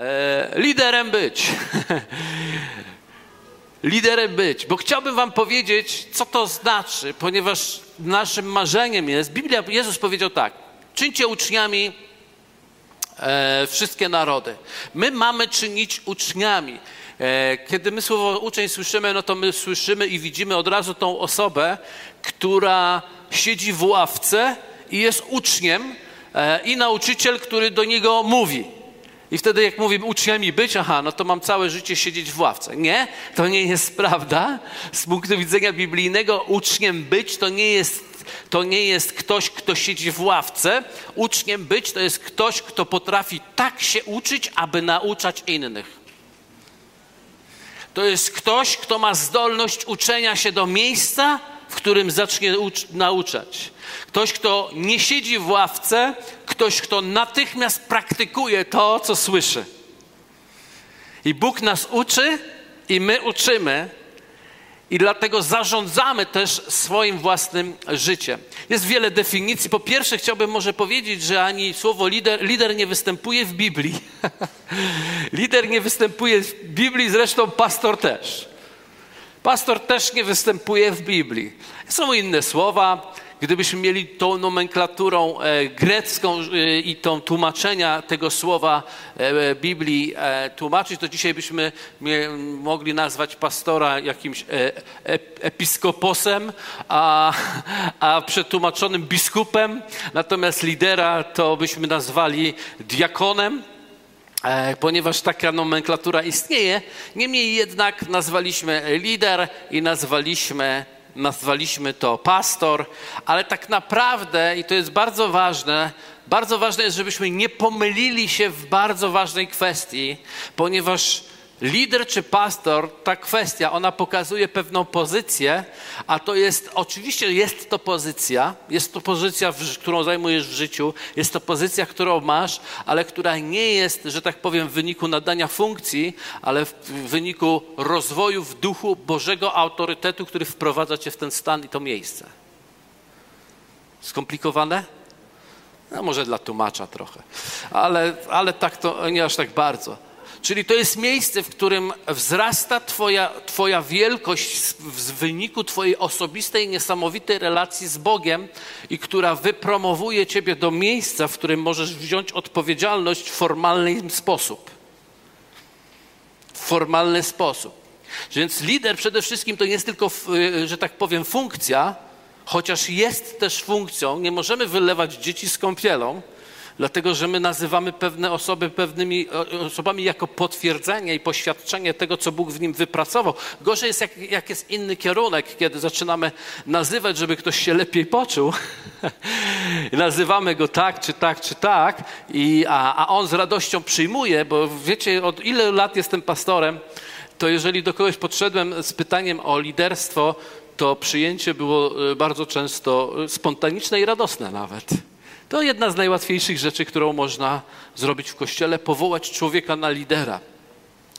e, liderem być. liderem być, bo chciałbym wam powiedzieć, co to znaczy, ponieważ naszym marzeniem jest, Biblia, Jezus powiedział tak, czyńcie uczniami e, wszystkie narody. My mamy czynić uczniami. E, kiedy my słowo uczeń słyszymy, no to my słyszymy i widzimy od razu tą osobę, która siedzi w ławce i jest uczniem e, i nauczyciel, który do niego mówi. I wtedy jak mówię uczniami być, aha, no to mam całe życie siedzieć w ławce. Nie, to nie jest prawda. Z punktu widzenia biblijnego uczniem być to nie jest, to nie jest ktoś, kto siedzi w ławce. Uczniem być to jest ktoś, kto potrafi tak się uczyć, aby nauczać innych. To jest ktoś, kto ma zdolność uczenia się do miejsca, w którym zacznie nauczać. Ktoś, kto nie siedzi w ławce, ktoś, kto natychmiast praktykuje to, co słyszy. I Bóg nas uczy, i my uczymy, i dlatego zarządzamy też swoim własnym życiem. Jest wiele definicji. Po pierwsze, chciałbym może powiedzieć, że ani słowo lider, lider nie występuje w Biblii. lider nie występuje w Biblii, zresztą pastor też. Pastor też nie występuje w Biblii. Są inne słowa. Gdybyśmy mieli tą nomenklaturą e, grecką e, i tą tłumaczenia tego słowa e, Biblii tłumaczyć, to dzisiaj byśmy mogli nazwać pastora jakimś episkoposem, a, a przetłumaczonym biskupem, natomiast lidera to byśmy nazwali diakonem ponieważ taka nomenklatura istnieje. Niemniej jednak nazwaliśmy lider i nazwaliśmy nazwaliśmy to pastor, ale tak naprawdę, i to jest bardzo ważne, bardzo ważne jest, żebyśmy nie pomylili się w bardzo ważnej kwestii, ponieważ lider czy pastor, ta kwestia, ona pokazuje pewną pozycję, a to jest, oczywiście jest to pozycja, jest to pozycja, którą zajmujesz w życiu, jest to pozycja, którą masz, ale która nie jest, że tak powiem, w wyniku nadania funkcji, ale w wyniku rozwoju w duchu Bożego autorytetu, który wprowadza cię w ten stan i to miejsce. Skomplikowane? No może dla tłumacza trochę, ale, ale tak to nie aż tak bardzo. Czyli to jest miejsce, w którym wzrasta twoja, twoja wielkość w wyniku Twojej osobistej, niesamowitej relacji z Bogiem i która wypromowuje Ciebie do miejsca, w którym możesz wziąć odpowiedzialność w formalny sposób. W formalny sposób. Więc lider przede wszystkim to nie jest tylko, że tak powiem, funkcja, chociaż jest też funkcją. Nie możemy wylewać dzieci z kąpielą, dlatego że my nazywamy pewne osoby pewnymi osobami jako potwierdzenie i poświadczenie tego, co Bóg w nim wypracował. Gorzej jest, jak, jak jest inny kierunek, kiedy zaczynamy nazywać, żeby ktoś się lepiej poczuł. nazywamy go tak, czy tak, czy tak, i, a, a on z radością przyjmuje, bo wiecie, od ile lat jestem pastorem, to jeżeli do kogoś podszedłem z pytaniem o liderstwo, to przyjęcie było e, bardzo często e, spontaniczne i radosne nawet. To jedna z najłatwiejszych rzeczy, którą można zrobić w kościele powołać człowieka na lidera.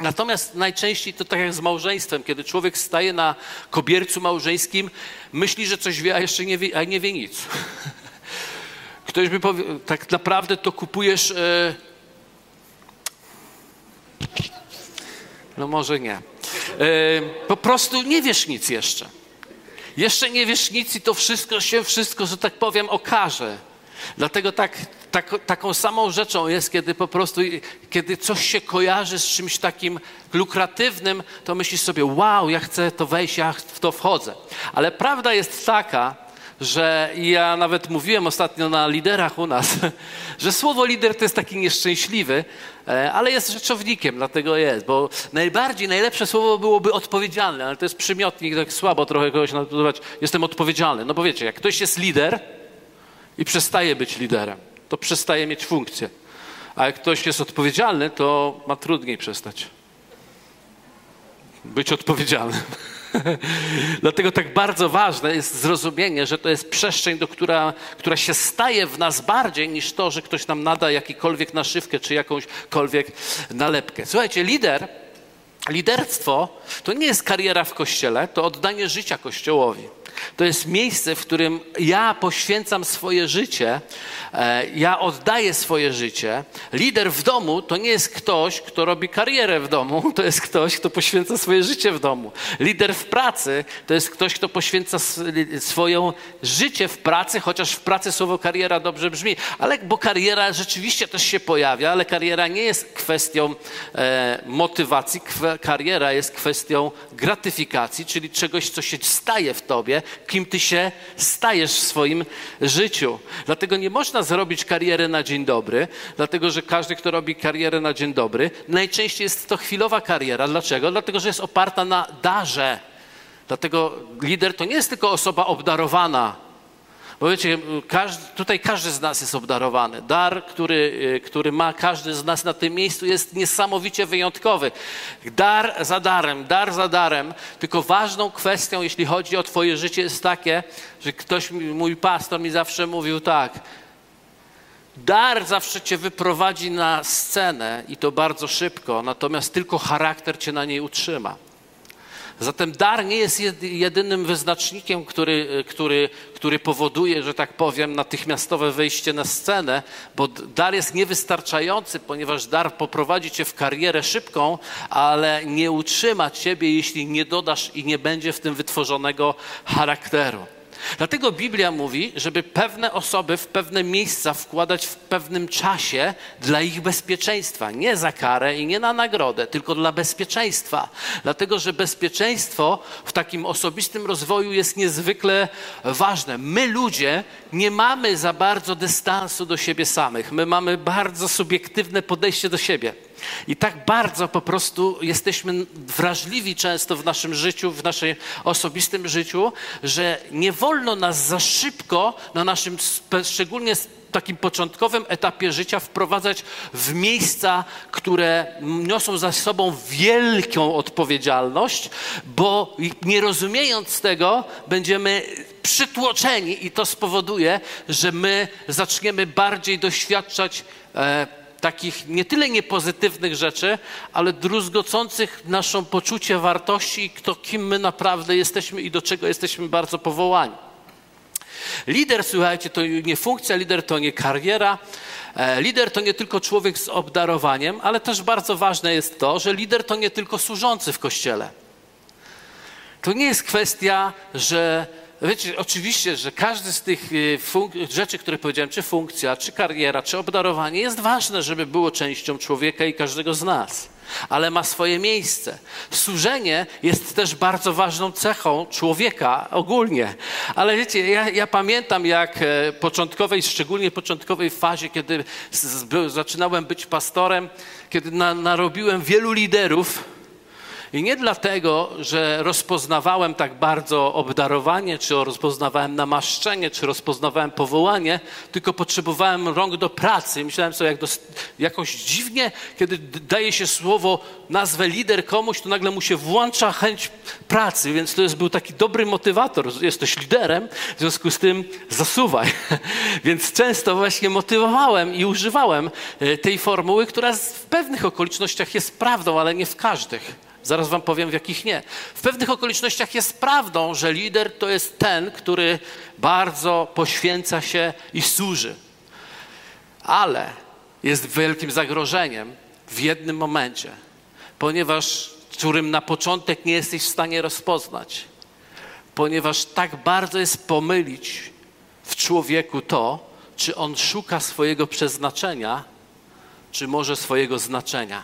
Natomiast najczęściej to tak jak z małżeństwem, kiedy człowiek staje na kobiercu małżeńskim, myśli, że coś wie, a jeszcze nie wie, a nie wie nic. Ktoś by powiedział, tak naprawdę to kupujesz. E... No może nie. E... Po prostu nie wiesz nic jeszcze. Jeszcze nie wiesz nic i to wszystko się, wszystko, że tak powiem, okaże. Dlatego tak, tak, taką samą rzeczą jest, kiedy po prostu, kiedy coś się kojarzy z czymś takim lukratywnym, to myślisz sobie, wow, ja chcę to wejść, ja w to wchodzę. Ale prawda jest taka, że ja nawet mówiłem ostatnio na liderach u nas, że słowo lider to jest taki nieszczęśliwy, e, ale jest rzeczownikiem, dlatego jest, bo najbardziej, najlepsze słowo byłoby odpowiedzialny, ale to jest przymiotnik, tak słabo trochę kogoś nazywać, jestem odpowiedzialny. No bo wiecie, jak ktoś jest lider, i przestaje być liderem. To przestaje mieć funkcję. A jak ktoś jest odpowiedzialny, to ma trudniej przestać być odpowiedzialnym. Dlatego tak bardzo ważne jest zrozumienie, że to jest przestrzeń, do która, która się staje w nas bardziej niż to, że ktoś nam nada jakikolwiek naszywkę czy jakąśkolwiek nalepkę. Słuchajcie, lider, liderstwo to nie jest kariera w kościele, to oddanie życia kościołowi. To jest miejsce, w którym ja poświęcam swoje życie, e, ja oddaję swoje życie. Lider w domu to nie jest ktoś, kto robi karierę w domu, to jest ktoś, kto poświęca swoje życie w domu. Lider w pracy to jest ktoś, kto poświęca swoje życie w pracy, chociaż w pracy słowo kariera dobrze brzmi, ale bo kariera rzeczywiście też się pojawia, ale kariera nie jest kwestią e, motywacji, kariera jest kwestią gratyfikacji, czyli czegoś, co się staje w tobie, kim ty się stajesz w swoim życiu. Dlatego nie można zrobić kariery na dzień dobry, dlatego że każdy, kto robi karierę na dzień dobry, najczęściej jest to chwilowa kariera. Dlaczego? Dlatego, że jest oparta na darze. Dlatego lider to nie jest tylko osoba obdarowana, bo wiecie, każdy, tutaj każdy z nas jest obdarowany. Dar, który, y, który ma każdy z nas na tym miejscu jest niesamowicie wyjątkowy. Dar za darem, dar za darem. Tylko ważną kwestią, jeśli chodzi o twoje życie jest takie, że ktoś, mój pastor mi zawsze mówił tak, Dar zawsze cię wyprowadzi na scenę i to bardzo szybko, natomiast tylko charakter cię na niej utrzyma. Zatem dar nie jest jedynym wyznacznikiem, który, który, który powoduje, że tak powiem, natychmiastowe wejście na scenę, bo dar jest niewystarczający, ponieważ dar poprowadzi cię w karierę szybką, ale nie utrzyma ciebie, jeśli nie dodasz i nie będzie w tym wytworzonego charakteru. Dlatego Biblia mówi, żeby pewne osoby w pewne miejsca wkładać w pewnym czasie dla ich bezpieczeństwa. Nie za karę i nie na nagrodę, tylko dla bezpieczeństwa. Dlatego, że bezpieczeństwo w takim osobistym rozwoju jest niezwykle ważne. My ludzie nie mamy za bardzo dystansu do siebie samych. My mamy bardzo subiektywne podejście do siebie. I tak bardzo po prostu jesteśmy wrażliwi często w naszym życiu, w naszym osobistym życiu, że nie wolno nas za szybko na naszym szczególnie takim początkowym etapie życia wprowadzać w miejsca, które niosą za sobą wielką odpowiedzialność, bo nie rozumiejąc tego, będziemy przytłoczeni i to spowoduje, że my zaczniemy bardziej doświadczać e, takich nie tyle niepozytywnych rzeczy, ale druzgocących naszą poczucie wartości kto, kim my naprawdę jesteśmy i do czego jesteśmy bardzo powołani. Lider, słuchajcie, to nie funkcja, lider to nie kariera. E, lider to nie tylko człowiek z obdarowaniem, ale też bardzo ważne jest to, że lider to nie tylko służący w kościele. To nie jest kwestia, że Wiecie, oczywiście, że każdy z tych y, rzeczy, które powiedziałem, czy funkcja, czy kariera, czy obdarowanie, jest ważne, żeby było częścią człowieka i każdego z nas, ale ma swoje miejsce. Służenie jest też bardzo ważną cechą człowieka ogólnie. Ale wiecie, ja, ja pamiętam, jak e, początkowej, szczególnie początkowej fazie, kiedy zaczynałem być pastorem, kiedy na, narobiłem wielu liderów, i nie dlatego, że rozpoznawałem tak bardzo obdarowanie, czy rozpoznawałem namaszczenie, czy rozpoznawałem powołanie, tylko potrzebowałem rąk do pracy. Myślałem sobie, jak do, jakoś dziwnie, kiedy daje się słowo, nazwę lider komuś, to nagle mu się włącza chęć pracy, więc to jest, był taki dobry motywator. Jesteś liderem, w związku z tym zasuwaj. więc często właśnie motywowałem i używałem e, tej formuły, która w pewnych okolicznościach jest prawdą, ale nie w każdych. Zaraz wam powiem, w jakich nie. W pewnych okolicznościach jest prawdą, że lider to jest ten, który bardzo poświęca się i służy. Ale jest wielkim zagrożeniem w jednym momencie, ponieważ którym na początek nie jesteś w stanie rozpoznać, ponieważ tak bardzo jest pomylić w człowieku to, czy on szuka swojego przeznaczenia, czy może swojego znaczenia.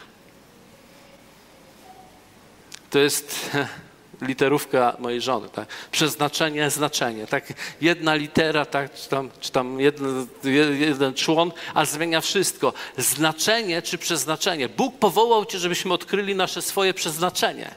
To jest literówka mojej żony, tak? Przeznaczenie, znaczenie, tak? Jedna litera, tak? Czy tam, czy tam jeden, jeden człon, a zmienia wszystko. Znaczenie czy przeznaczenie. Bóg powołał cię, żebyśmy odkryli nasze swoje przeznaczenie.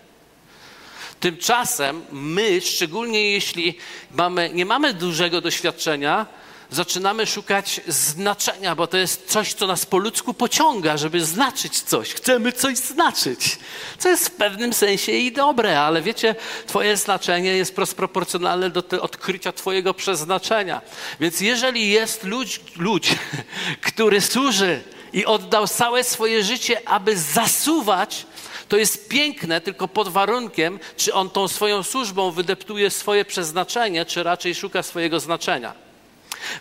Tymczasem my, szczególnie jeśli mamy, nie mamy dużego doświadczenia, zaczynamy szukać znaczenia, bo to jest coś, co nas po ludzku pociąga, żeby znaczyć coś. Chcemy coś znaczyć, co jest w pewnym sensie i dobre, ale wiecie, Twoje znaczenie jest proporcjonalne do odkrycia Twojego przeznaczenia. Więc jeżeli jest ludź, ludź który służy i oddał całe swoje życie, aby zasuwać To jest piękne tylko pod warunkiem, czy on tą swoją służbą wydeptuje swoje przeznaczenie, czy raczej szuka swojego znaczenia.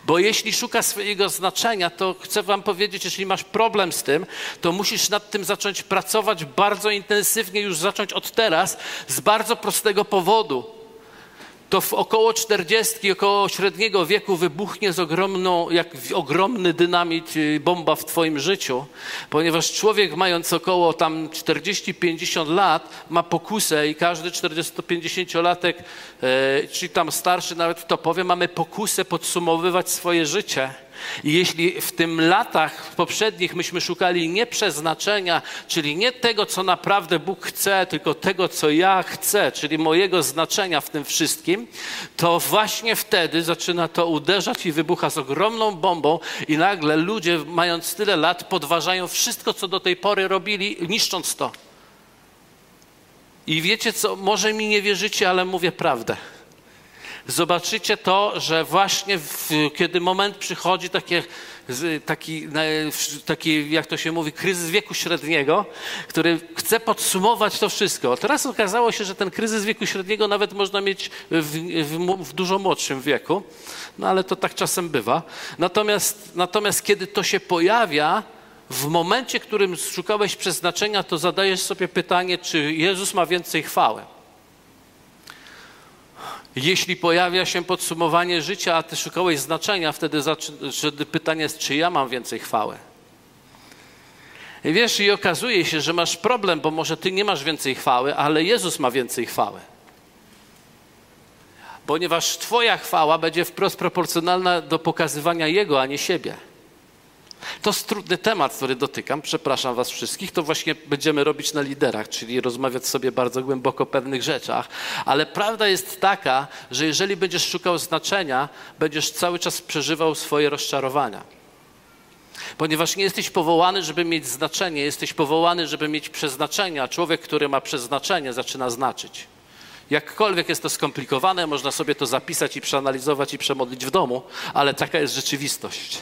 Bo jeśli szuka swojego znaczenia, to chcę Wam powiedzieć, jeśli masz problem z tym, to musisz nad tym zacząć pracować bardzo intensywnie, już zacząć od teraz, z bardzo prostego powodu to w około 40, około średniego wieku wybuchnie z ogromną, jak ogromny dynamit, y, bomba w twoim życiu, ponieważ człowiek mając około tam 40-50 lat ma pokusę i każdy 40-50-latek, e, czy tam starszy nawet to powie, mamy pokusę podsumowywać swoje życie i jeśli w tym latach poprzednich myśmy szukali nie przeznaczenia, czyli nie tego, co naprawdę Bóg chce, tylko tego, co ja chcę, czyli mojego znaczenia w tym wszystkim, to właśnie wtedy zaczyna to uderzać i wybucha z ogromną bombą i nagle ludzie, mając tyle lat, podważają wszystko, co do tej pory robili, niszcząc to. I wiecie co, może mi nie wierzycie, ale mówię prawdę zobaczycie to, że właśnie w, kiedy moment przychodzi takie, taki, taki, jak to się mówi, kryzys wieku średniego, który chce podsumować to wszystko. Teraz okazało się, że ten kryzys wieku średniego nawet można mieć w, w, w dużo młodszym wieku, no ale to tak czasem bywa. Natomiast, natomiast kiedy to się pojawia, w momencie, w którym szukałeś przeznaczenia, to zadajesz sobie pytanie, czy Jezus ma więcej chwały. Jeśli pojawia się podsumowanie życia, a ty szukałeś znaczenia, wtedy, pytanie jest, czy ja mam więcej chwały. I wiesz, i okazuje się, że masz problem, bo może ty nie masz więcej chwały, ale Jezus ma więcej chwały. Ponieważ Twoja chwała będzie wprost proporcjonalna do pokazywania Jego, a nie siebie. To jest trudny temat, który dotykam, przepraszam Was wszystkich. To właśnie będziemy robić na liderach, czyli rozmawiać sobie bardzo głęboko o pewnych rzeczach. Ale prawda jest taka, że jeżeli będziesz szukał znaczenia, będziesz cały czas przeżywał swoje rozczarowania. Ponieważ nie jesteś powołany, żeby mieć znaczenie, jesteś powołany, żeby mieć przeznaczenie, człowiek, który ma przeznaczenie, zaczyna znaczyć. Jakkolwiek jest to skomplikowane, można sobie to zapisać i przeanalizować i przemodlić w domu, ale taka jest rzeczywistość.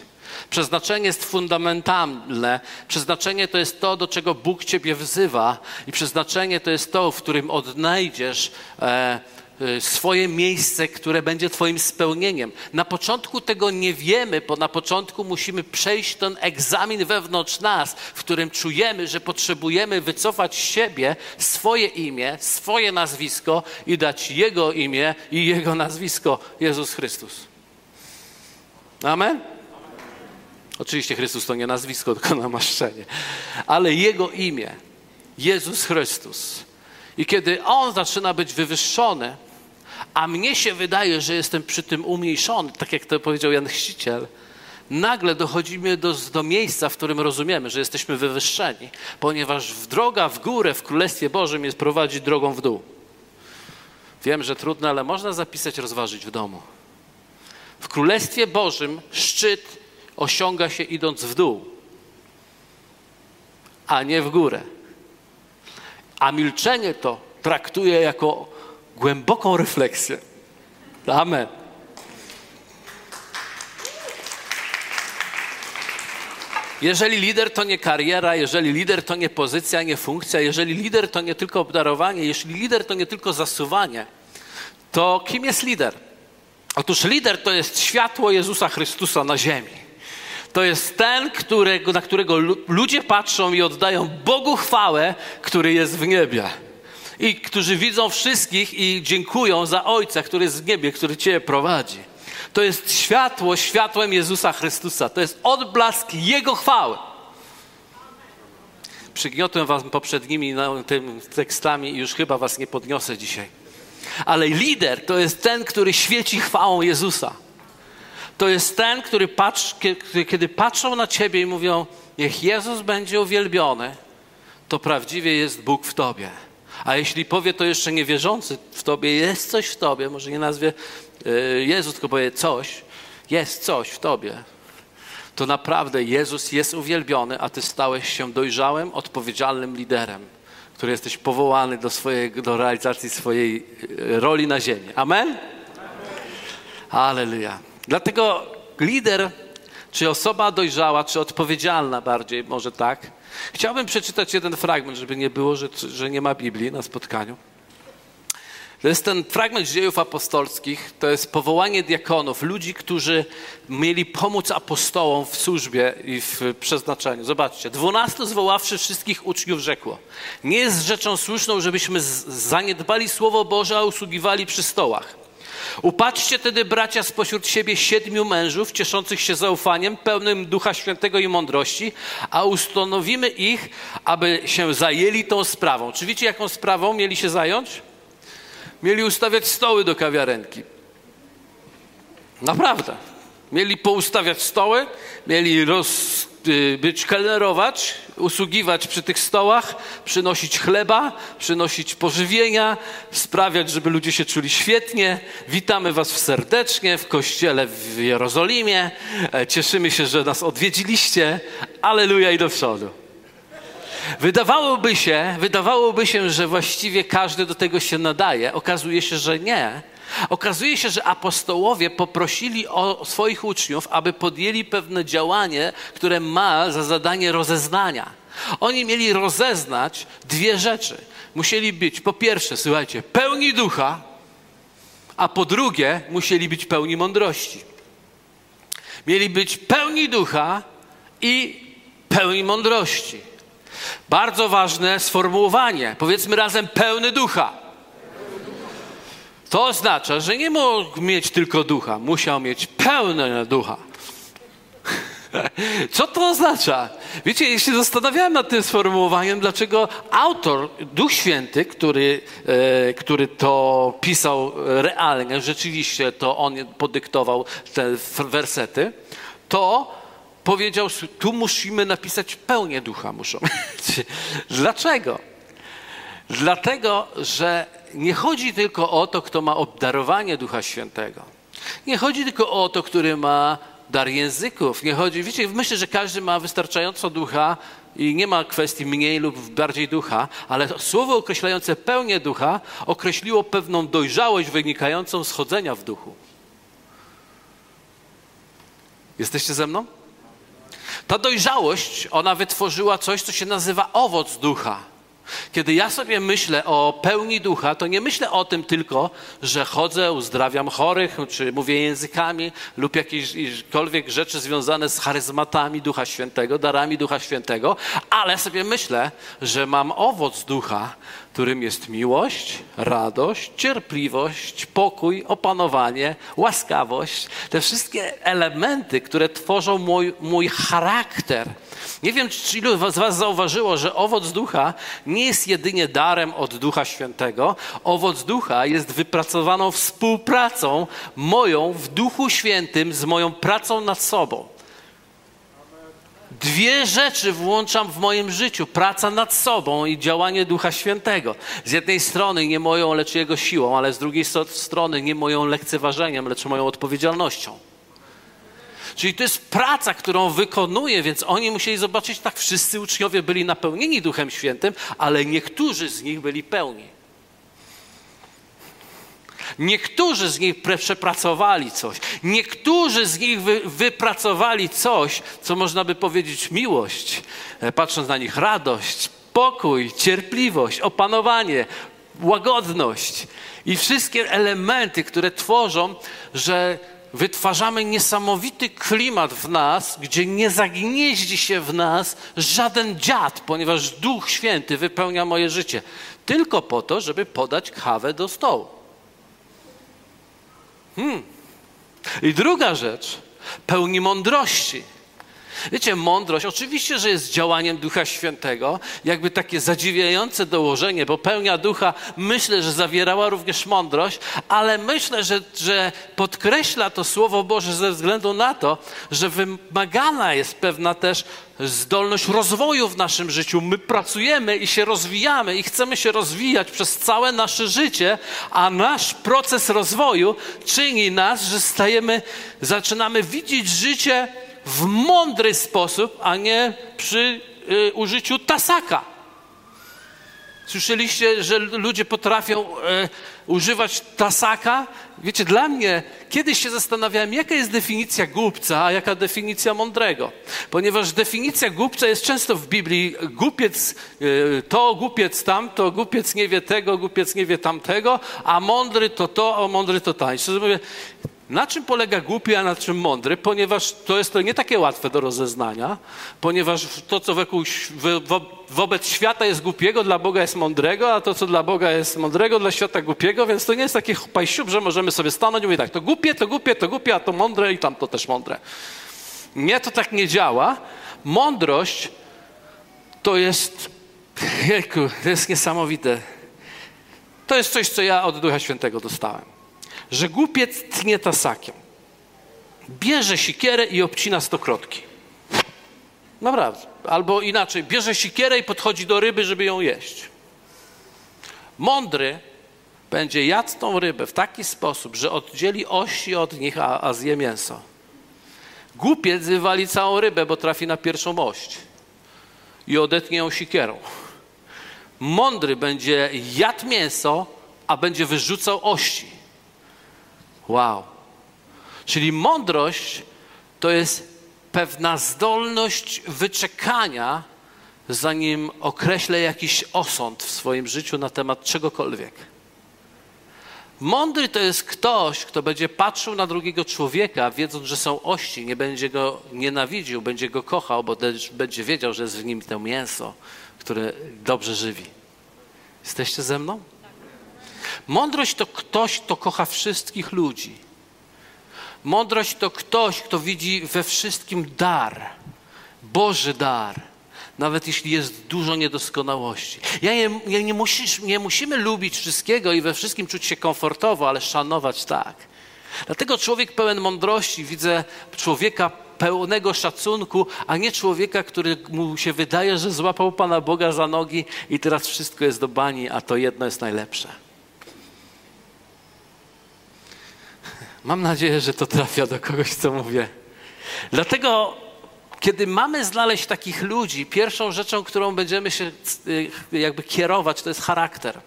Przeznaczenie jest fundamentalne. Przeznaczenie to jest to, do czego Bóg Ciebie wzywa, i przeznaczenie to jest to, w którym odnajdziesz e, e, swoje miejsce, które będzie Twoim spełnieniem. Na początku tego nie wiemy, bo na początku musimy przejść ten egzamin wewnątrz nas, w którym czujemy, że potrzebujemy wycofać siebie, swoje imię, swoje nazwisko i dać Jego imię i Jego nazwisko Jezus Chrystus. Amen? Oczywiście Chrystus to nie nazwisko, tylko namaszczenie. Ale Jego imię, Jezus Chrystus. I kiedy On zaczyna być wywyższony, a mnie się wydaje, że jestem przy tym umniejszony, tak jak to powiedział Jan Chrzciciel, nagle dochodzimy do, do miejsca, w którym rozumiemy, że jesteśmy wywyższeni, ponieważ droga w górę w Królestwie Bożym jest prowadzić drogą w dół. Wiem, że trudno, ale można zapisać, rozważyć w domu. W Królestwie Bożym szczyt osiąga się idąc w dół, a nie w górę. A milczenie to traktuje jako głęboką refleksję. Amen. Jeżeli lider to nie kariera, jeżeli lider to nie pozycja, nie funkcja, jeżeli lider to nie tylko obdarowanie, jeśli lider to nie tylko zasuwanie, to kim jest lider? Otóż lider to jest światło Jezusa Chrystusa na ziemi to jest ten, którego, na którego ludzie patrzą i oddają Bogu chwałę, który jest w niebie. I którzy widzą wszystkich i dziękują za Ojca, który jest w niebie, który Cię prowadzi. To jest światło światłem Jezusa Chrystusa. To jest odblask Jego chwały. Przygniotłem was poprzednimi tym tekstami i już chyba was nie podniosę dzisiaj. Ale lider to jest ten, który świeci chwałą Jezusa to jest ten, który kiedy, patrzą na ciebie i mówią, niech Jezus będzie uwielbiony, to prawdziwie jest Bóg w tobie. A jeśli powie to jeszcze niewierzący w tobie, jest coś w tobie, może nie nazwie e, Jezus, tylko powie coś, jest coś w tobie, to naprawdę Jezus jest uwielbiony, a ty stałeś się dojrzałym, odpowiedzialnym liderem, który jesteś powołany do, swojej, do realizacji swojej e, roli na ziemi. Amen? Aleluja. Dlatego lider, czy osoba dojrzała, czy odpowiedzialna bardziej, może tak, Chciałbym przeczytać jeden fragment, żeby nie było, że, że nie ma Biblii na spotkaniu. To jest ten fragment dziejów apostolskich, to jest powołanie diakonów, ludzi, którzy mieli pomóc apostołom w służbie i w przeznaczeniu. Zobaczcie, dwunastu zwoławszy wszystkich uczniów rzekło, nie jest rzeczą słuszną, żebyśmy zaniedbali Słowo Boże, a usługiwali przy stołach. Upatrzcie tedy, bracia, spośród siebie siedmiu mężów, cieszących się zaufaniem, pełnym Ducha Świętego i mądrości, a ustanowimy ich, aby się zajęli tą sprawą. Czy wiecie, jaką sprawą mieli się zająć? Mieli ustawiać stoły do kawiarenki. Naprawdę. Mieli poustawiać stoły, mieli roz, być kelnerować, usługiwać przy tych stołach, przynosić chleba, przynosić pożywienia, sprawiać, żeby ludzie się czuli świetnie. Witamy Was serdecznie w kościele w Jerozolimie. E, cieszymy się, że nas odwiedziliście. Aleluja i do przodu. Wydawałoby się, wydawałoby się, że właściwie każdy do tego się nadaje. Okazuje się, że nie. Okazuje się, że apostołowie poprosili o swoich uczniów, aby podjęli pewne działanie, które ma za zadanie rozeznania. Oni mieli rozeznać dwie rzeczy. Musieli być, po pierwsze, słuchajcie, pełni ducha, a po drugie, musieli być pełni mądrości. Mieli być pełni ducha i pełni mądrości. Bardzo ważne sformułowanie. Powiedzmy razem pełny ducha. To oznacza, że nie mógł mieć tylko ducha, musiał mieć pełne ducha. Co to oznacza? Wiecie, jeśli zastanawiałem nad tym sformułowaniem, dlaczego autor, Duch Święty, który, e, który to pisał realnie, rzeczywiście to on podyktował te wersety, to powiedział, tu musimy napisać pełnię ducha muszą. Dlaczego? Dlatego, że nie chodzi tylko o to, kto ma obdarowanie Ducha Świętego. Nie chodzi tylko o to, który ma dar języków. Nie chodzi, wiecie, myślę, że każdy ma wystarczająco ducha i nie ma kwestii mniej lub bardziej ducha, ale słowo określające pełnię ducha określiło pewną dojrzałość wynikającą z chodzenia w duchu. Jesteście ze mną? Ta dojrzałość, ona wytworzyła coś, co się nazywa owoc ducha. Kiedy ja sobie myślę o pełni ducha, to nie myślę o tym tylko, że chodzę, uzdrawiam chorych, czy mówię językami lub jakiekolwiek rzeczy związane z charyzmatami Ducha Świętego, darami Ducha Świętego, ale sobie myślę, że mam owoc ducha, którym jest miłość, radość, cierpliwość, pokój, opanowanie, łaskawość. Te wszystkie elementy, które tworzą mój, mój charakter. Nie wiem, czy ilu z Was zauważyło, że owoc ducha nie jest jedynie darem od Ducha Świętego. Owoc ducha jest wypracowaną współpracą moją w Duchu Świętym z moją pracą nad sobą. Dwie rzeczy włączam w moim życiu: praca nad sobą i działanie Ducha Świętego. Z jednej strony nie moją, lecz Jego siłą, ale z drugiej strony nie moją lekceważeniem, lecz moją odpowiedzialnością. Czyli to jest praca, którą wykonuję, więc oni musieli zobaczyć, tak wszyscy uczniowie byli napełnieni Duchem Świętym, ale niektórzy z nich byli pełni. Niektórzy z nich przepracowali coś. Niektórzy z nich wy, wypracowali coś, co można by powiedzieć miłość. E, patrząc na nich radość, pokój, cierpliwość, opanowanie, łagodność i wszystkie elementy, które tworzą, że wytwarzamy niesamowity klimat w nas, gdzie nie zagnieździ się w nas żaden dziad, ponieważ Duch Święty wypełnia moje życie. Tylko po to, żeby podać kawę do stołu. Hmm. I druga rzecz, pełni mądrości. Wiecie, mądrość oczywiście, że jest działaniem Ducha Świętego, jakby takie zadziwiające dołożenie, bo pełnia ducha myślę, że zawierała również mądrość, ale myślę, że, że podkreśla to Słowo Boże ze względu na to, że wymagana jest pewna też zdolność rozwoju w naszym życiu. My pracujemy i się rozwijamy i chcemy się rozwijać przez całe nasze życie, a nasz proces rozwoju czyni nas, że stajemy, zaczynamy widzieć życie w mądry sposób, a nie przy y, użyciu tasaka. Słyszeliście, że ludzie potrafią e, używać tasaka? Wiecie, dla mnie kiedyś się zastanawiałem, jaka jest definicja głupca, a jaka definicja mądrego. Ponieważ definicja głupca jest często w Biblii głupiec e, to, głupiec tamto, głupiec nie wie tego, głupiec nie wie tamtego, a mądry to to, a mądry to tańsze. Mówię, na czym polega głupi, a na czym mądry? Ponieważ to jest to nie takie łatwe do rozeznania, ponieważ to, co wokół, wo, wobec świata jest głupiego, dla Boga jest mądrego, a to, co dla Boga jest mądrego, dla świata głupiego, więc to nie jest taki pajsiub, że możemy sobie stanąć i mówić tak, to głupie, to głupie, to głupie, a to mądre i tam to też mądre. Nie, to tak nie działa. Mądrość to jest, jejku, to jest niesamowite. To jest coś, co ja od Ducha Świętego dostałem że głupiec tnie tasakiem. Bierze sikierę i obcina stokrotki. Naprawdę. Albo inaczej, bierze sikierę i podchodzi do ryby, żeby ją jeść. Mądry będzie jadł tą rybę w taki sposób, że oddzieli ości od nich, a, a zje mięso. Głupiec wywali całą rybę, bo trafi na pierwszą ość i odetnie ją sikierą. Mądry będzie jadł mięso, a będzie wyrzucał ości. Wow. Czyli mądrość to jest pewna zdolność wyczekania, zanim określę jakiś osąd w swoim życiu na temat czegokolwiek. Mądry to jest ktoś, kto będzie patrzył na drugiego człowieka, wiedząc, że są ości, nie będzie go nienawidził, będzie go kochał, bo będzie wiedział, że jest w nim to mięso, które dobrze żywi. Jesteście ze mną? Mądrość to ktoś, kto kocha wszystkich ludzi. Mądrość to ktoś, kto widzi we wszystkim dar, Boży dar, nawet jeśli jest dużo niedoskonałości. Ja nie, nie, musisz, nie musimy lubić wszystkiego i we wszystkim czuć się komfortowo, ale szanować tak. Dlatego człowiek pełen mądrości widzę człowieka pełnego szacunku, a nie człowieka, który mu się wydaje, że złapał Pana Boga za nogi i teraz wszystko jest do bani, a to jedno jest najlepsze. Mam nadzieję, że to trafia do kogoś, co mówię. Dlatego, kiedy mamy znaleźć takich ludzi, pierwszą rzeczą, którą będziemy się y, jakby kierować, to jest charakter.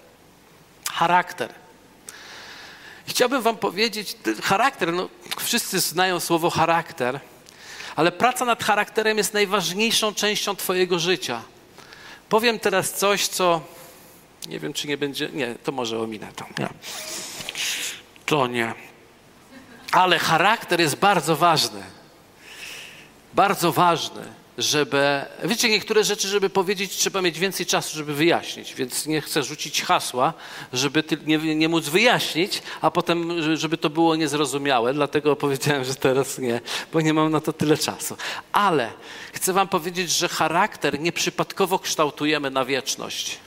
Charakter. Chciałbym Wam powiedzieć, charakter, no, wszyscy znają słowo charakter, ale praca nad charakterem jest najważniejszą częścią Twojego życia. Powiem teraz coś, co nie wiem, czy nie będzie. Nie, to może ominę to. Nie. To nie. Ale charakter jest bardzo ważny. Bardzo ważny, żeby. Wiecie, niektóre rzeczy, żeby powiedzieć, trzeba mieć więcej czasu, żeby wyjaśnić, więc nie chcę rzucić hasła, żeby nie, nie móc wyjaśnić, a potem, żeby to było niezrozumiałe. Dlatego powiedziałem, że teraz nie, bo nie mam na to tyle czasu. Ale chcę Wam powiedzieć, że charakter nieprzypadkowo kształtujemy na wieczność.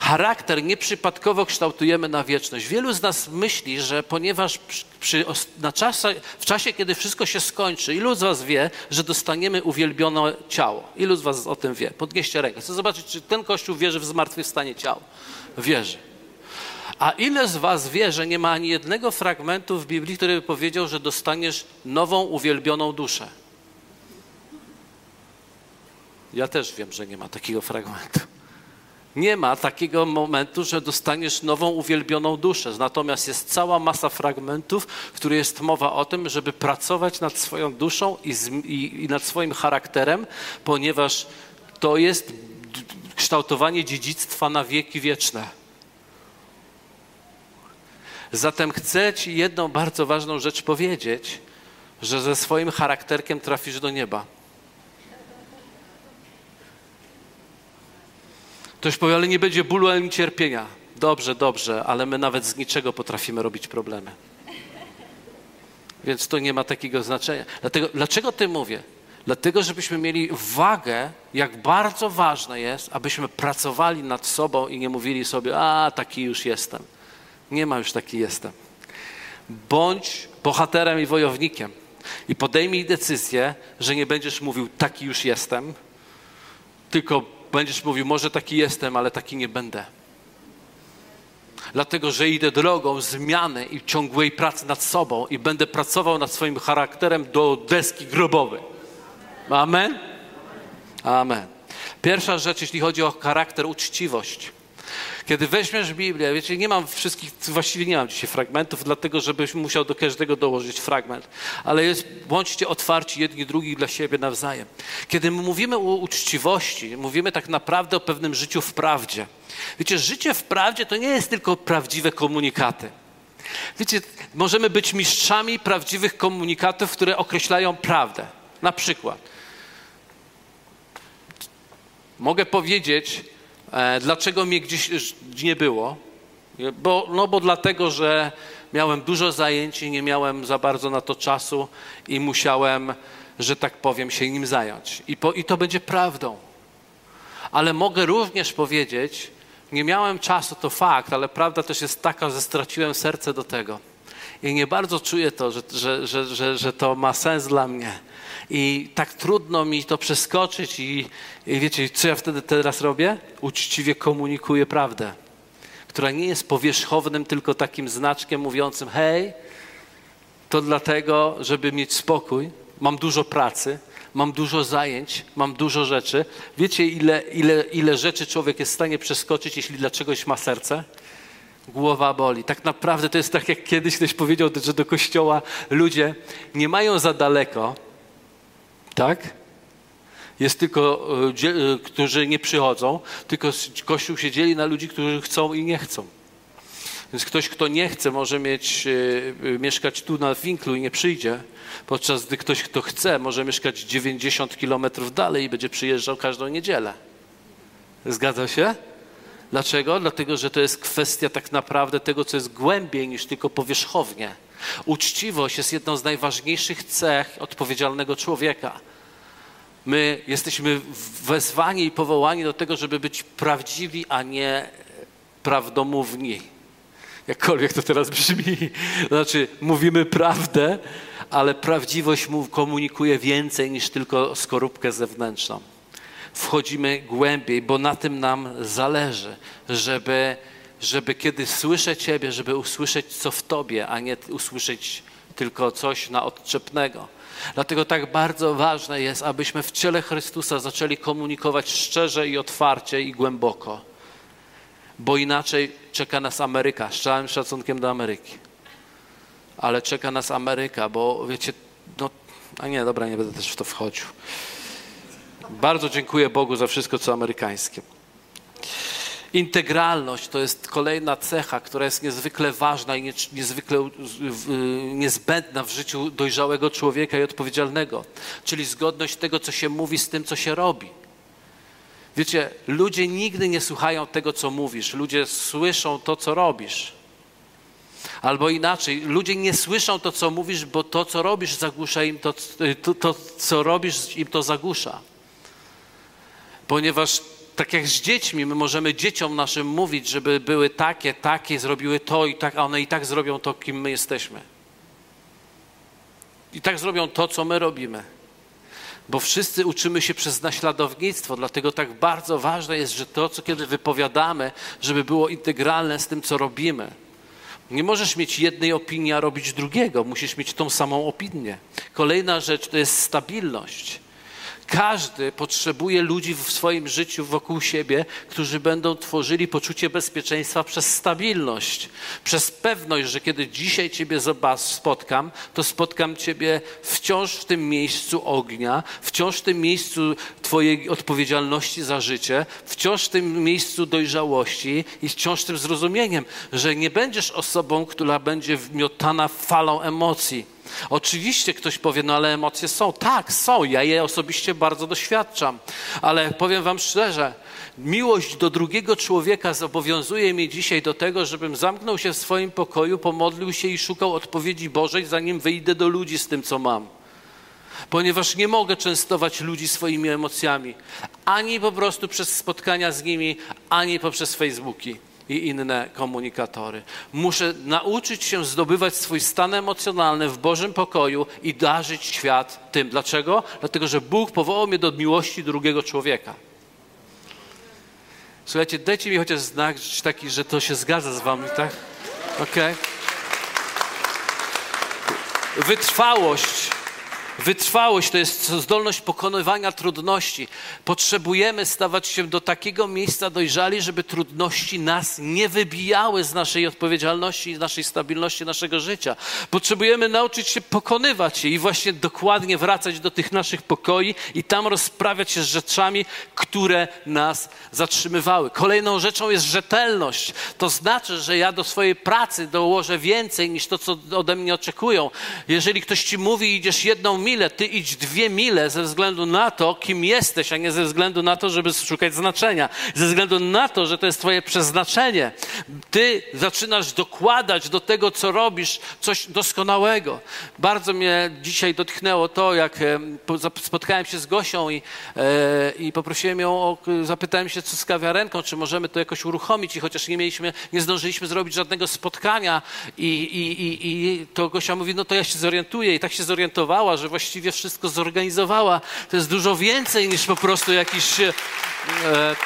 Charakter nieprzypadkowo kształtujemy na wieczność. Wielu z nas myśli, że ponieważ przy, na czas, w czasie, kiedy wszystko się skończy, ilu z was wie, że dostaniemy uwielbione ciało? Ilu z was o tym wie? Podnieście rękę. Chcę zobaczyć, czy ten Kościół wierzy w zmartwychwstanie ciała. Wierzy. A ile z was wie, że nie ma ani jednego fragmentu w Biblii, który by powiedział, że dostaniesz nową, uwielbioną duszę? Ja też wiem, że nie ma takiego fragmentu. Nie ma takiego momentu, że dostaniesz nową, uwielbioną duszę. Natomiast jest cała masa fragmentów, w których jest mowa o tym, żeby pracować nad swoją duszą i, z, i, i nad swoim charakterem, ponieważ to jest kształtowanie dziedzictwa na wieki wieczne. Zatem chcę Ci jedną bardzo ważną rzecz powiedzieć, że ze swoim charakterkiem trafisz do nieba. Ktoś powie, ale nie będzie bólu ani cierpienia. Dobrze, dobrze, ale my nawet z niczego potrafimy robić problemy. Więc to nie ma takiego znaczenia. Dlatego, dlaczego ty mówię? Dlatego, żebyśmy mieli wagę, jak bardzo ważne jest, abyśmy pracowali nad sobą i nie mówili sobie, a taki już jestem. Nie ma już taki jestem. Bądź bohaterem i wojownikiem i podejmij decyzję, że nie będziesz mówił, taki już jestem, tylko Będziesz mówił, może taki jestem, ale taki nie będę. Dlatego, że idę drogą zmiany i ciągłej pracy nad sobą i będę pracował nad swoim charakterem do deski grobowej. Amen? Amen. Pierwsza rzecz, jeśli chodzi o charakter, uczciwość. Kiedy weźmiesz Biblię, wiecie, nie mam wszystkich, właściwie nie mam dzisiaj fragmentów, dlatego żebyś musiał do każdego dołożyć fragment, ale jest, bądźcie otwarci jedni drugich dla siebie nawzajem. Kiedy mówimy o uczciwości, mówimy tak naprawdę o pewnym życiu w prawdzie. Wiecie, życie w prawdzie to nie jest tylko prawdziwe komunikaty. Wiecie, możemy być mistrzami prawdziwych komunikatów, które określają prawdę. Na przykład, mogę powiedzieć, dlaczego mnie gdzieś nie było. Bo, no bo dlatego, że miałem dużo zajęć i nie miałem za bardzo na to czasu i musiałem, że tak powiem, się nim zająć. I, po, i to będzie prawdą. Ale mogę również powiedzieć, nie miałem czasu, to fakt, ale prawda też jest taka, że straciłem serce do tego. I nie bardzo czuję to, że, że, że, że, że to ma sens dla mnie. I tak trudno mi to przeskoczyć i, i wiecie, co ja wtedy teraz robię? Uczciwie komunikuję prawdę, która nie jest powierzchownym tylko takim znaczkiem mówiącym hej, to dlatego, żeby mieć spokój, mam dużo pracy, mam dużo zajęć, mam dużo rzeczy. Wiecie, ile, ile, ile rzeczy człowiek jest w stanie przeskoczyć, jeśli dla czegoś ma serce? Głowa boli. Tak naprawdę to jest tak, jak kiedyś ktoś powiedział, że do kościoła ludzie nie mają za daleko, tak? Jest tylko, e, e, którzy nie przychodzą, tylko Kościół się dzieli na ludzi, którzy chcą i nie chcą. Więc ktoś, kto nie chce, może mieć, e, mieszkać tu na Winklu i nie przyjdzie, podczas gdy ktoś, kto chce, może mieszkać 90 kilometrów dalej i będzie przyjeżdżał każdą niedzielę. Zgadza się? Dlaczego? Dlatego, że to jest kwestia tak naprawdę tego, co jest głębiej niż tylko powierzchownie. Uczciwość jest jedną z najważniejszych cech odpowiedzialnego człowieka. My jesteśmy wezwani i powołani do tego, żeby być prawdziwi, a nie prawdomówni. Jakkolwiek to teraz brzmi. Znaczy, mówimy prawdę, ale prawdziwość komunikuje więcej niż tylko skorupkę zewnętrzną. Wchodzimy głębiej, bo na tym nam zależy, żeby żeby kiedy słyszę Ciebie, żeby usłyszeć co w Tobie, a nie usłyszeć tylko coś na odczepnego. Dlatego tak bardzo ważne jest, abyśmy w ciele Chrystusa zaczęli komunikować szczerze i otwarcie i głęboko. Bo inaczej czeka nas Ameryka, z całym szacunkiem do Ameryki. Ale czeka nas Ameryka, bo wiecie, no, a nie, dobra, nie będę też w to wchodził. Bardzo dziękuję Bogu za wszystko, co amerykańskie. Integralność to jest kolejna cecha, która jest niezwykle ważna i niezwykle niezbędna w życiu dojrzałego człowieka i odpowiedzialnego, czyli zgodność tego, co się mówi, z tym, co się robi. Wiecie, ludzie nigdy nie słuchają tego, co mówisz, ludzie słyszą to, co robisz. Albo inaczej, ludzie nie słyszą to, co mówisz, bo to, co robisz, zagłusza im to, to, to co robisz, im to zagłusza. Ponieważ tak jak z dziećmi, my możemy dzieciom naszym mówić, żeby były takie, takie, zrobiły to i tak, a one i tak zrobią to, kim my jesteśmy. I tak zrobią to, co my robimy. Bo wszyscy uczymy się przez naśladownictwo, dlatego tak bardzo ważne jest, że to, co kiedy wypowiadamy, żeby było integralne z tym, co robimy. Nie możesz mieć jednej opinii, a robić drugiego. Musisz mieć tą samą opinię. Kolejna rzecz to jest stabilność. Każdy potrzebuje ludzi w swoim życiu wokół siebie, którzy będą tworzyli poczucie bezpieczeństwa przez stabilność, przez pewność, że kiedy dzisiaj Ciebie spotkam, to spotkam Ciebie wciąż w tym miejscu ognia, wciąż w tym miejscu Twojej odpowiedzialności za życie, wciąż w tym miejscu dojrzałości i wciąż tym zrozumieniem, że nie będziesz osobą, która będzie wmiotana falą emocji Oczywiście ktoś powie, no ale emocje są. Tak, są. Ja je osobiście bardzo doświadczam. Ale powiem Wam szczerze, miłość do drugiego człowieka zobowiązuje mnie dzisiaj do tego, żebym zamknął się w swoim pokoju, pomodlił się i szukał odpowiedzi Bożej, zanim wyjdę do ludzi z tym, co mam. Ponieważ nie mogę częstować ludzi swoimi emocjami, ani po prostu przez spotkania z nimi, ani poprzez Facebooki i inne komunikatory. Muszę nauczyć się zdobywać swój stan emocjonalny w Bożym pokoju i darzyć świat tym. Dlaczego? Dlatego, że Bóg powołał mnie do miłości drugiego człowieka. Słuchajcie, dajcie mi chociaż znak taki, że to się zgadza z wami, tak? Okej. Okay. Wytrwałość Wytrwałość to jest zdolność pokonywania trudności. Potrzebujemy stawać się do takiego miejsca dojrzali, żeby trudności nas nie wybijały z naszej odpowiedzialności, z naszej stabilności naszego życia. Potrzebujemy nauczyć się pokonywać je i właśnie dokładnie wracać do tych naszych pokoi i tam rozprawiać się z rzeczami, które nas zatrzymywały. Kolejną rzeczą jest rzetelność. To znaczy, że ja do swojej pracy dołożę więcej niż to, co ode mnie oczekują. Jeżeli ktoś ci mówi, idziesz jedną milę, ty idź dwie mile ze względu na to, kim jesteś, a nie ze względu na to, żeby szukać znaczenia. Ze względu na to, że to jest twoje przeznaczenie. Ty zaczynasz dokładać do tego, co robisz, coś doskonałego. Bardzo mnie dzisiaj dotknęło to, jak spotkałem się z Gosią i, e, i poprosiłem ją o, zapytałem się, co z kawiarenką, czy możemy to jakoś uruchomić i chociaż nie mieliśmy, nie zdążyliśmy zrobić żadnego spotkania i, i, i, i to Gosia mówi, no to ja się zorientuję i tak się zorientowała, że właściwie wszystko zorganizowała. To jest dużo więcej niż po prostu jakiś... E, e,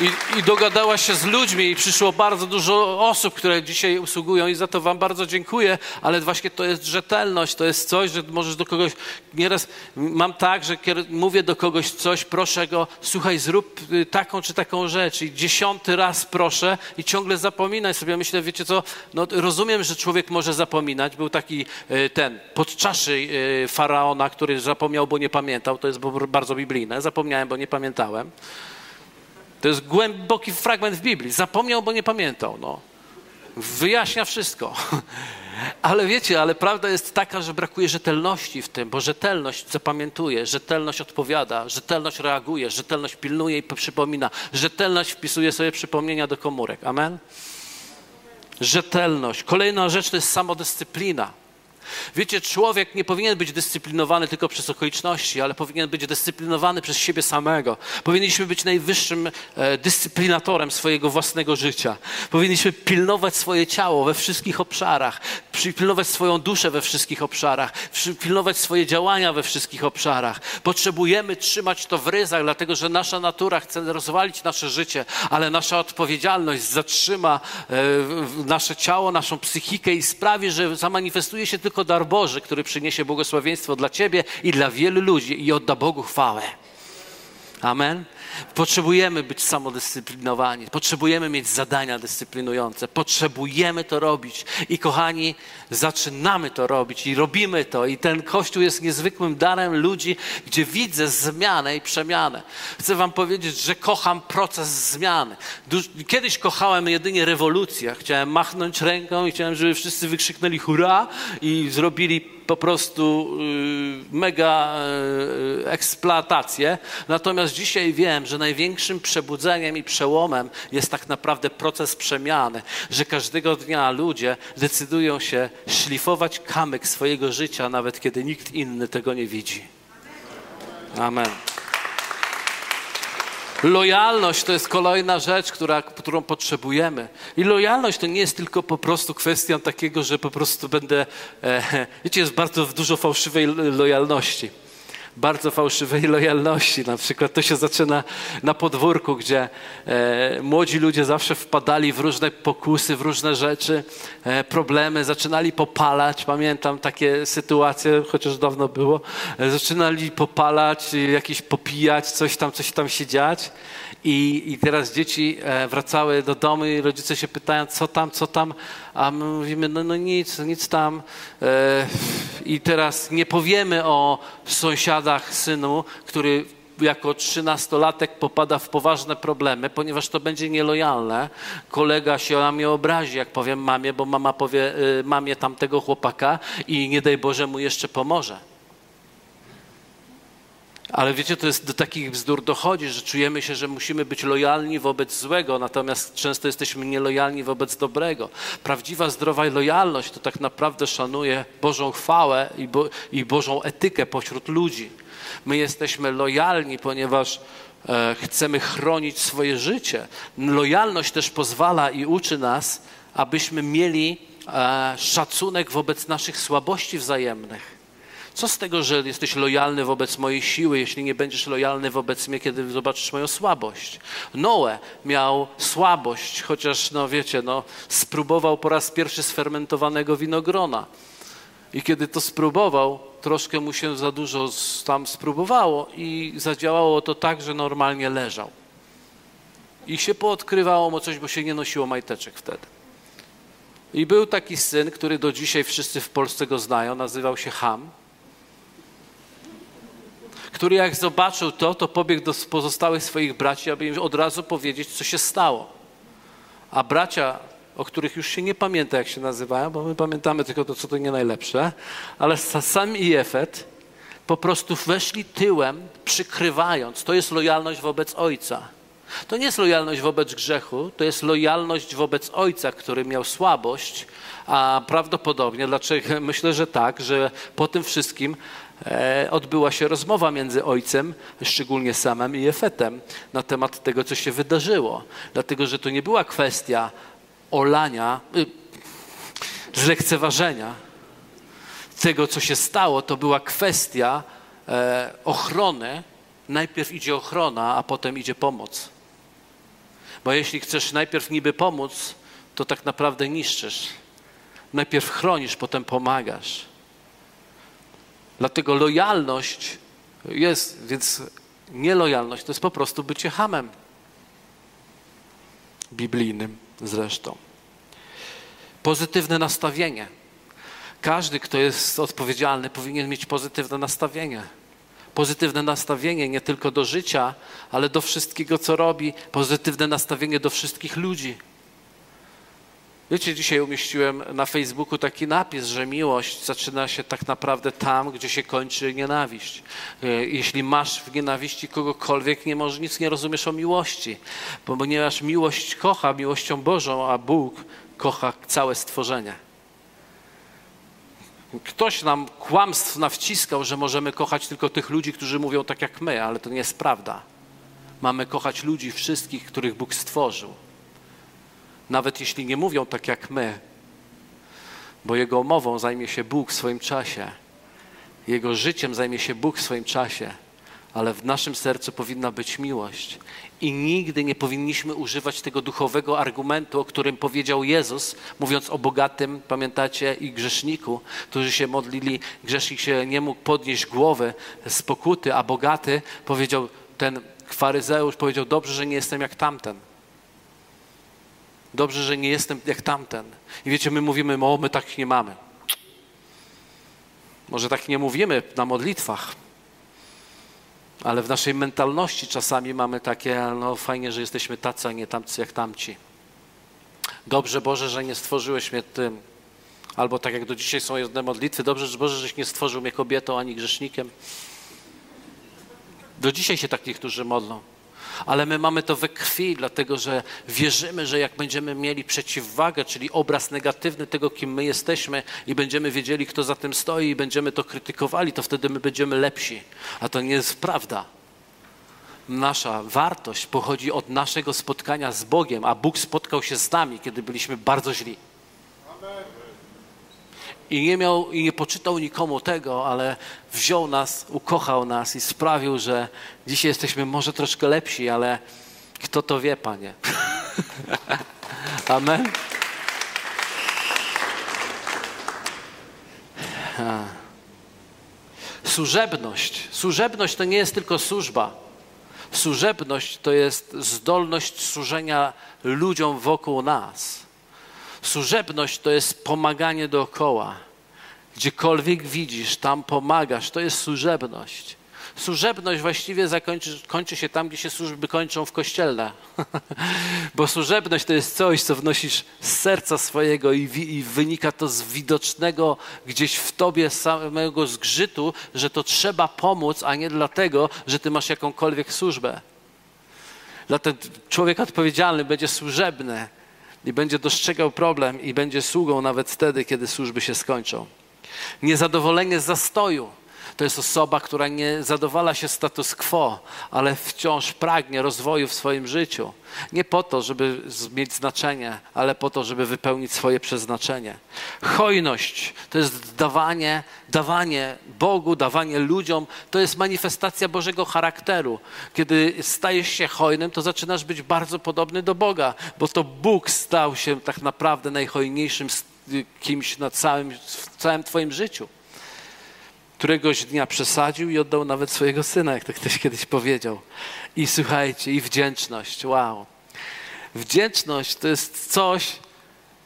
i, I, dogadała się z ludźmi i przyszło bardzo dużo osób, które dzisiaj usługują i za to wam bardzo dziękuję, ale właśnie to jest rzetelność, to jest coś, że możesz do kogoś, nieraz mam tak, że mówię do kogoś coś, proszę go, słuchaj, zrób y, taką czy taką rzecz i dziesiąty raz proszę i ciągle zapominaj sobie. Myślę, wiecie co, no rozumiem, że człowiek może zapominać. Był taki y, ten, podczaszy y, Faraona, który zapomniał, bo nie pamiętał, to jest bardzo biblijne, zapomniałem, bo nie pamiętałem. To jest głęboki fragment w Biblii. Zapomniał, bo nie pamiętał. No. Wyjaśnia wszystko. Ale wiecie, ale prawda jest taka, że brakuje rzetelności w tym, bo rzetelność zapamiętuje, rzetelność odpowiada, rzetelność reaguje, rzetelność pilnuje i przypomina, rzetelność wpisuje sobie przypomnienia do komórek. Amen? Rzetelność. Kolejna rzecz to jest samodyscyplina. Wiecie, człowiek nie powinien być dyscyplinowany tylko przez okoliczności, ale powinien być dyscyplinowany przez siebie samego. Powinniśmy być najwyższym e, dyscyplinatorem swojego własnego życia. Powinniśmy pilnować swoje ciało we wszystkich obszarach, pilnować swoją duszę we wszystkich obszarach, pilnować swoje działania we wszystkich obszarach. Potrzebujemy trzymać to w ryzach, dlatego że nasza natura chce rozwalić nasze życie, ale nasza odpowiedzialność zatrzyma e, nasze ciało, naszą psychikę i sprawi, że zamanifestuje się tylko tylko dar Boży, który przyniesie błogosławieństwo dla Ciebie i dla wielu ludzi i odda Bogu chwałę. Amen. Potrzebujemy być samodyscyplinowani, potrzebujemy mieć zadania dyscyplinujące, potrzebujemy to robić. I kochani, zaczynamy to robić i robimy to. I ten Kościół jest niezwykłym darem ludzi, gdzie widzę zmianę i przemianę. Chcę Wam powiedzieć, że kocham proces zmiany. Kiedyś kochałem jedynie rewolucję. Chciałem machnąć ręką i chciałem, żeby wszyscy wykrzyknęli hurra i zrobili po prostu y, mega y, eksploatację. Natomiast dzisiaj wiem, że największym przebudzeniem i przełomem jest tak naprawdę proces przemiany, że każdego dnia ludzie decydują się szlifować kamyk swojego życia, nawet kiedy nikt inny tego nie widzi. Amen. Lojalność to jest kolejna rzecz, która, którą potrzebujemy. I lojalność to nie jest tylko po prostu kwestia takiego, że po prostu będę. E, wiecie, jest bardzo dużo fałszywej lojalności bardzo fałszywej lojalności. Na przykład to się zaczyna na podwórku, gdzie e, młodzi ludzie zawsze wpadali w różne pokusy, w różne rzeczy, e, problemy, zaczynali popalać. Pamiętam takie sytuacje, chociaż dawno było. E, zaczynali popalać, jakieś popijać, coś tam, coś tam się dziać. I, I teraz dzieci e, wracały do domu i rodzice się pytają, co tam, co tam, a my mówimy, no, no nic, nic tam. E, I teraz nie powiemy o sąsiadach synu, który jako trzynastolatek popada w poważne problemy, ponieważ to będzie nielojalne. Kolega się na mnie obrazi, jak powiem mamie, bo mama powie e, mamie tamtego chłopaka i nie daj Boże mu jeszcze pomoże. Ale wiecie, to jest do takich bzdur dochodzi, że czujemy się, że musimy być lojalni wobec złego, natomiast często jesteśmy nielojalni wobec dobrego. Prawdziwa, zdrowa lojalność to tak naprawdę szanuje Bożą chwałę i, Bo i Bożą etykę pośród ludzi. My jesteśmy lojalni, ponieważ e, chcemy chronić swoje życie. Lojalność też pozwala i uczy nas, abyśmy mieli e, szacunek wobec naszych słabości wzajemnych. Co z tego, że jesteś lojalny wobec mojej siły, jeśli nie będziesz lojalny wobec mnie, kiedy zobaczysz moją słabość? Noe miał słabość, chociaż, no wiecie, no, spróbował po raz pierwszy sfermentowanego winogrona. I kiedy to spróbował, troszkę mu się za dużo tam spróbowało i zadziałało to tak, że normalnie leżał. I się poodkrywało mu coś, bo się nie nosiło majteczek wtedy. I był taki syn, który do dzisiaj wszyscy w Polsce go znają, nazywał się Ham, który jak zobaczył to, to pobiegł do pozostałych swoich braci, aby im od razu powiedzieć, co się stało. A bracia, o których już się nie pamięta, jak się nazywają, bo my pamiętamy tylko to, co to nie najlepsze, ale Sam i Jefet po prostu weszli tyłem, przykrywając. To jest lojalność wobec ojca. To nie jest lojalność wobec grzechu, to jest lojalność wobec ojca, który miał słabość, a prawdopodobnie, dlaczego myślę, że tak, że po tym wszystkim odbyła się rozmowa między ojcem, szczególnie samym i Efetem, na temat tego, co się wydarzyło. Dlatego, że to nie była kwestia olania, y, zlekceważenia tego, co się stało, to była kwestia e, ochrony. Najpierw idzie ochrona, a potem idzie pomoc. Bo jeśli chcesz najpierw niby pomóc, to tak naprawdę niszczysz. Najpierw chronisz, potem pomagasz. Dlatego lojalność jest, więc nielojalność to jest po prostu bycie hamem. Biblijnym zresztą. Pozytywne nastawienie. Każdy, kto jest odpowiedzialny, powinien mieć pozytywne nastawienie pozytywne nastawienie nie tylko do życia, ale do wszystkiego, co robi, pozytywne nastawienie do wszystkich ludzi. Wiecie, dzisiaj umieściłem na Facebooku taki napis, że miłość zaczyna się tak naprawdę tam, gdzie się kończy nienawiść. E, jeśli masz w nienawiści kogokolwiek, nie możesz, nic nie rozumiesz o miłości, ponieważ miłość kocha miłością Bożą, a Bóg kocha całe stworzenie. Ktoś nam kłamstw nawciskał, że możemy kochać tylko tych ludzi, którzy mówią tak jak my, ale to nie jest prawda. Mamy kochać ludzi wszystkich, których Bóg stworzył. Nawet jeśli nie mówią tak jak my, bo Jego mową zajmie się Bóg w swoim czasie, Jego życiem zajmie się Bóg w swoim czasie, ale w naszym sercu powinna być miłość. I nigdy nie powinniśmy używać tego duchowego argumentu, o którym powiedział Jezus, mówiąc o bogatym, pamiętacie, i grzeszniku, którzy się modlili. Grzesznik się nie mógł podnieść głowy z pokuty, a bogaty powiedział, ten faryzeusz powiedział, dobrze, że nie jestem jak tamten. Dobrze, że nie jestem jak tamten. I wiecie, my mówimy, o, my tak nie mamy. Może tak nie mówimy na modlitwach, ale w naszej mentalności czasami mamy takie, no fajnie, że jesteśmy tacy, a nie tamcy jak tamci. Dobrze Boże, że nie stworzyłeś mnie tym. Albo tak jak do dzisiaj są jedne modlitwy, dobrze Boże, żeś nie stworzył mnie kobietą ani grzesznikiem. Do dzisiaj się tak niektórzy modlą ale my mamy to we krwi, dlatego że wierzymy, że jak będziemy mieli przeciwwagę, czyli obraz negatywny tego, kim my jesteśmy i będziemy wiedzieli, kto za tym stoi i będziemy to krytykowali, to wtedy my będziemy lepsi. A to nie jest prawda. Nasza wartość pochodzi od naszego spotkania z Bogiem, a Bóg spotkał się z nami, kiedy byliśmy bardzo źli. I nie miał i nie poczytał nikomu tego, ale wziął nas, ukochał nas i sprawił, że dzisiaj jesteśmy może troszkę lepsi, ale kto to wie, panie? Amen. Służebność. Służebność to nie jest tylko służba. Służebność to jest zdolność służenia ludziom wokół nas. Służebność to jest pomaganie dookoła. Gdziekolwiek widzisz, tam pomagasz. To jest służebność. Służebność właściwie zakończy, kończy się tam, gdzie się służby kończą w kościele. Bo służebność to jest coś, co wnosisz z serca swojego i, i, wynika to z widocznego gdzieś w tobie samego zgrzytu, że to trzeba pomóc, a nie dlatego, że ty masz jakąkolwiek służbę. Dlatego człowiek odpowiedzialny będzie służebny i będzie dostrzegał problem i będzie sługą nawet wtedy, kiedy służby się skończą. Niezadowolenie z zastoju to jest osoba, która nie zadowala się status quo, ale wciąż pragnie rozwoju w swoim życiu. Nie po to, żeby mieć znaczenie, ale po to, żeby wypełnić swoje przeznaczenie. Hojność to jest dawanie, dawanie Bogu, dawanie ludziom, to jest manifestacja Bożego charakteru. Kiedy stajesz się hojnym, to zaczynasz być bardzo podobny do Boga, bo to Bóg stał się tak naprawdę najhojniejszym kimś na całym, w całym twoim życiu. Któregoś dnia przesadził i oddał nawet swojego syna, jak to ktoś kiedyś powiedział. I słuchajcie, i wdzięczność, wow. Wdzięczność to jest coś,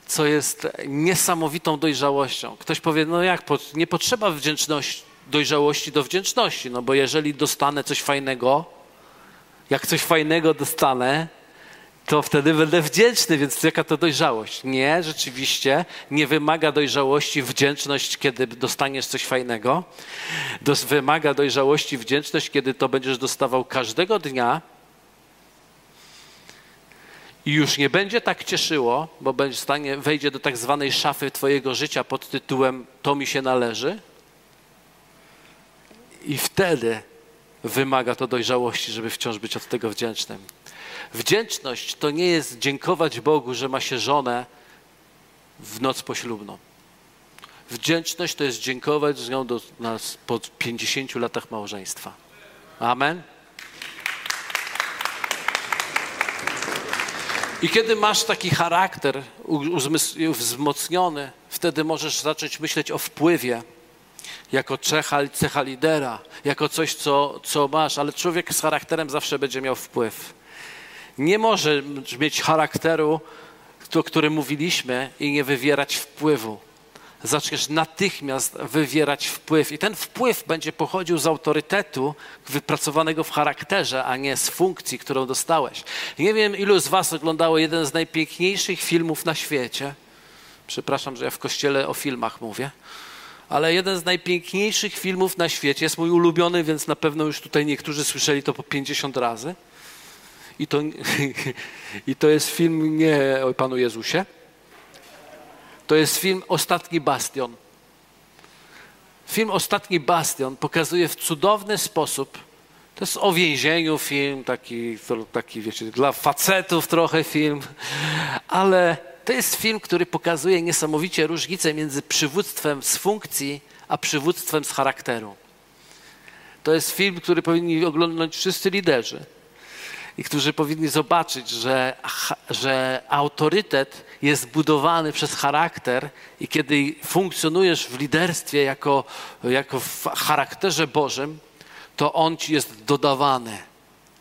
co jest niesamowitą dojrzałością. Ktoś powie, no jak, nie potrzeba wdzięczności, dojrzałości do wdzięczności, no bo jeżeli dostanę coś fajnego, jak coś fajnego dostanę, to wtedy będę wdzięczny, więc jaka to dojrzałość? Nie, rzeczywiście nie wymaga dojrzałości wdzięczność, kiedy dostaniesz coś fajnego. Dos wymaga dojrzałości wdzięczność, kiedy to będziesz dostawał każdego dnia i już nie będzie tak cieszyło, bo będzie stanie, wejdzie do tak zwanej szafy twojego życia pod tytułem to mi się należy. I wtedy wymaga to dojrzałości, żeby wciąż być od tego wdzięcznym. Wdzięczność to nie jest dziękować Bogu, że ma się żonę w noc poślubną. Wdzięczność to jest dziękować z nią do nas po 50 latach małżeństwa. Amen. I kiedy masz taki charakter wzmocniony, wtedy możesz zacząć myśleć o wpływie jako cecha, cecha lidera, jako coś, co, co masz, ale człowiek z charakterem zawsze będzie miał wpływ. Nie może mieć charakteru, o którym mówiliśmy, i nie wywierać wpływu. Zaczniesz natychmiast wywierać wpływ, i ten wpływ będzie pochodził z autorytetu wypracowanego w charakterze, a nie z funkcji, którą dostałeś. Nie wiem, ilu z Was oglądało jeden z najpiękniejszych filmów na świecie. Przepraszam, że ja w kościele o filmach mówię ale jeden z najpiękniejszych filmów na świecie, jest mój ulubiony, więc na pewno już tutaj niektórzy słyszeli to po 50 razy. I to, I to jest film nie o Panu Jezusie. To jest film Ostatni Bastion. Film Ostatni Bastion pokazuje w cudowny sposób, to jest o więzieniu film, taki, taki wiecie, dla facetów trochę film, ale to jest film, który pokazuje niesamowicie różnicę między przywództwem z funkcji, a przywództwem z charakteru. To jest film, który powinni oglądać wszyscy liderzy i którzy powinni zobaczyć, że, że autorytet jest budowany przez charakter i kiedy funkcjonujesz w liderstwie jako, jako w charakterze Bożym, to on ci jest dodawany.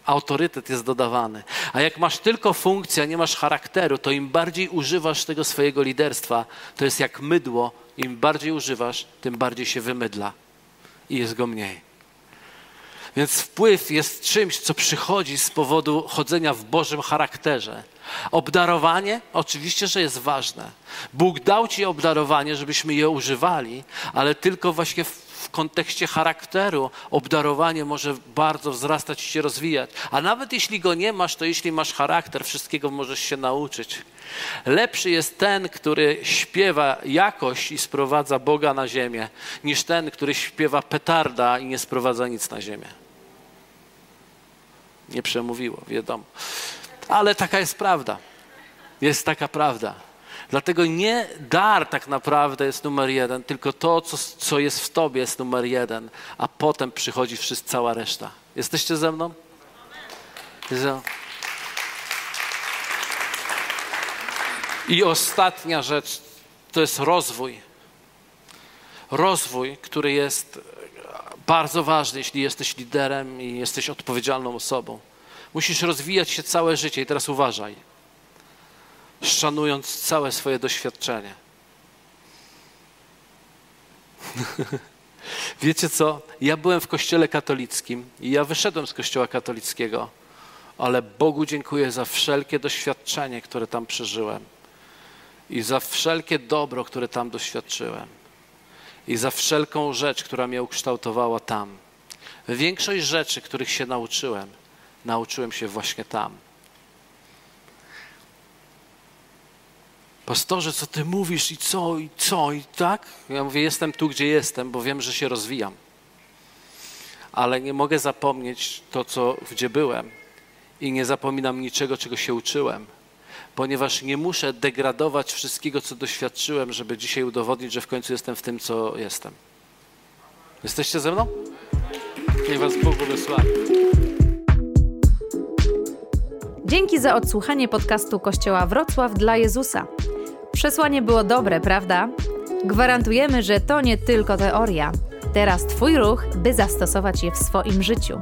Autorytet jest dodawany. A jak masz tylko funkcję, a nie masz charakteru, to im bardziej używasz tego swojego liderstwa, to jest jak mydło, im bardziej używasz, tym bardziej się wymydla i jest go mniej. Więc wpływ jest czymś, co przychodzi z powodu chodzenia w Bożym charakterze. Obdarowanie oczywiście, że jest ważne. Bóg dał ci obdarowanie, żebyśmy je używali, ale tylko właśnie w kontekście charakteru obdarowanie może bardzo wzrastać i się rozwijać. A nawet jeśli go nie masz, to jeśli masz charakter, wszystkiego możesz się nauczyć. Lepszy jest ten, który śpiewa jakoś i sprowadza Boga na ziemię, niż ten, który śpiewa petarda i nie sprowadza nic na ziemię. Nie przemówiło, wiadomo. Ale taka jest prawda. Jest taka prawda. Dlatego nie dar tak naprawdę jest numer jeden, tylko to, co, co jest w tobie, jest numer jeden, a potem przychodzi wszystko, cała reszta. Jesteście ze mną? I ostatnia rzecz to jest rozwój. Rozwój, który jest bardzo ważny, jeśli jesteś liderem i jesteś odpowiedzialną osobą. Musisz rozwijać się całe życie i teraz uważaj szanując całe swoje doświadczenie. Wiecie co? Ja byłem w kościele katolickim i ja wyszedłem z kościoła katolickiego, ale Bogu dziękuję za wszelkie doświadczenie, które tam przeżyłem i za wszelkie dobro, które tam doświadczyłem i za wszelką rzecz, która mnie ukształtowała tam. Większość rzeczy, których się nauczyłem, nauczyłem się właśnie tam. pastorze, co ty mówisz i co, i co, i tak? Ja mówię, jestem tu, gdzie jestem, bo wiem, że się rozwijam. Ale nie mogę zapomnieć to, co, gdzie byłem i nie zapominam niczego, czego się uczyłem, ponieważ nie muszę degradować wszystkiego, co doświadczyłem, żeby dzisiaj udowodnić, że w końcu jestem w tym, co jestem. Jesteście ze mną? Niech was Bóg błogosławi. Dzięki za odsłuchanie podcastu Kościoła Wrocław dla Jezusa. Przesłanie było dobre, prawda? Gwarantujemy, że to nie tylko teoria. Teraz Twój ruch, by zastosować je w swoim życiu.